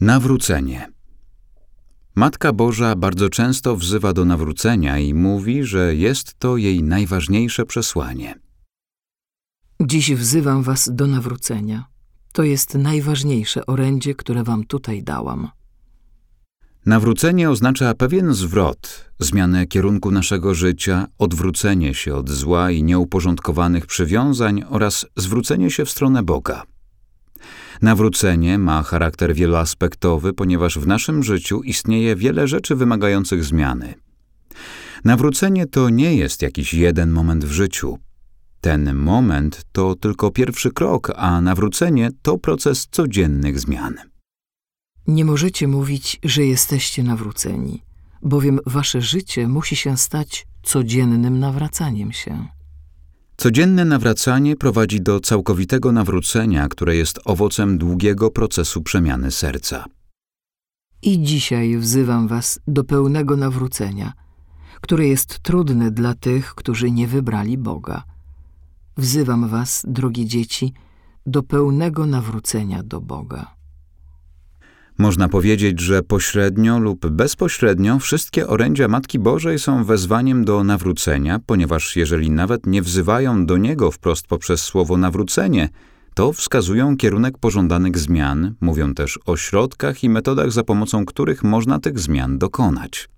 Nawrócenie. Matka Boża bardzo często wzywa do nawrócenia i mówi, że jest to jej najważniejsze przesłanie. Dziś wzywam was do nawrócenia. To jest najważniejsze orędzie, które wam tutaj dałam. Nawrócenie oznacza pewien zwrot, zmianę kierunku naszego życia, odwrócenie się od zła i nieuporządkowanych przywiązań oraz zwrócenie się w stronę Boga. Nawrócenie ma charakter wieloaspektowy, ponieważ w naszym życiu istnieje wiele rzeczy wymagających zmiany. Nawrócenie to nie jest jakiś jeden moment w życiu. Ten moment to tylko pierwszy krok, a nawrócenie to proces codziennych zmian. Nie możecie mówić, że jesteście nawróceni, bowiem wasze życie musi się stać codziennym nawracaniem się. Codzienne nawracanie prowadzi do całkowitego nawrócenia, które jest owocem długiego procesu przemiany serca. I dzisiaj wzywam was do pełnego nawrócenia, które jest trudne dla tych, którzy nie wybrali Boga. Wzywam was, drogie dzieci, do pełnego nawrócenia do Boga. Można powiedzieć, że pośrednio lub bezpośrednio wszystkie orędzia Matki Bożej są wezwaniem do nawrócenia, ponieważ jeżeli nawet nie wzywają do Niego wprost poprzez słowo nawrócenie, to wskazują kierunek pożądanych zmian, mówią też o środkach i metodach, za pomocą których można tych zmian dokonać.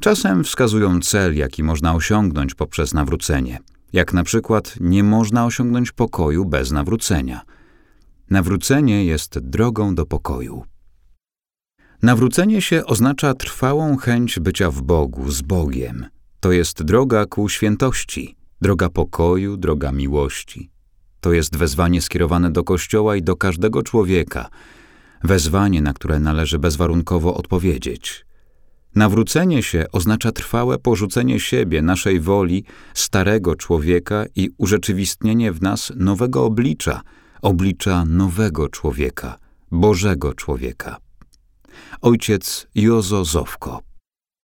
Czasem wskazują cel, jaki można osiągnąć poprzez nawrócenie, jak na przykład nie można osiągnąć pokoju bez nawrócenia. Nawrócenie jest drogą do pokoju. Nawrócenie się oznacza trwałą chęć bycia w Bogu, z Bogiem. To jest droga ku świętości, droga pokoju, droga miłości. To jest wezwanie skierowane do Kościoła i do każdego człowieka, wezwanie, na które należy bezwarunkowo odpowiedzieć. Nawrócenie się oznacza trwałe porzucenie siebie, naszej woli, starego człowieka i urzeczywistnienie w nas nowego oblicza, oblicza nowego człowieka, Bożego człowieka ojciec Jozo Zowko.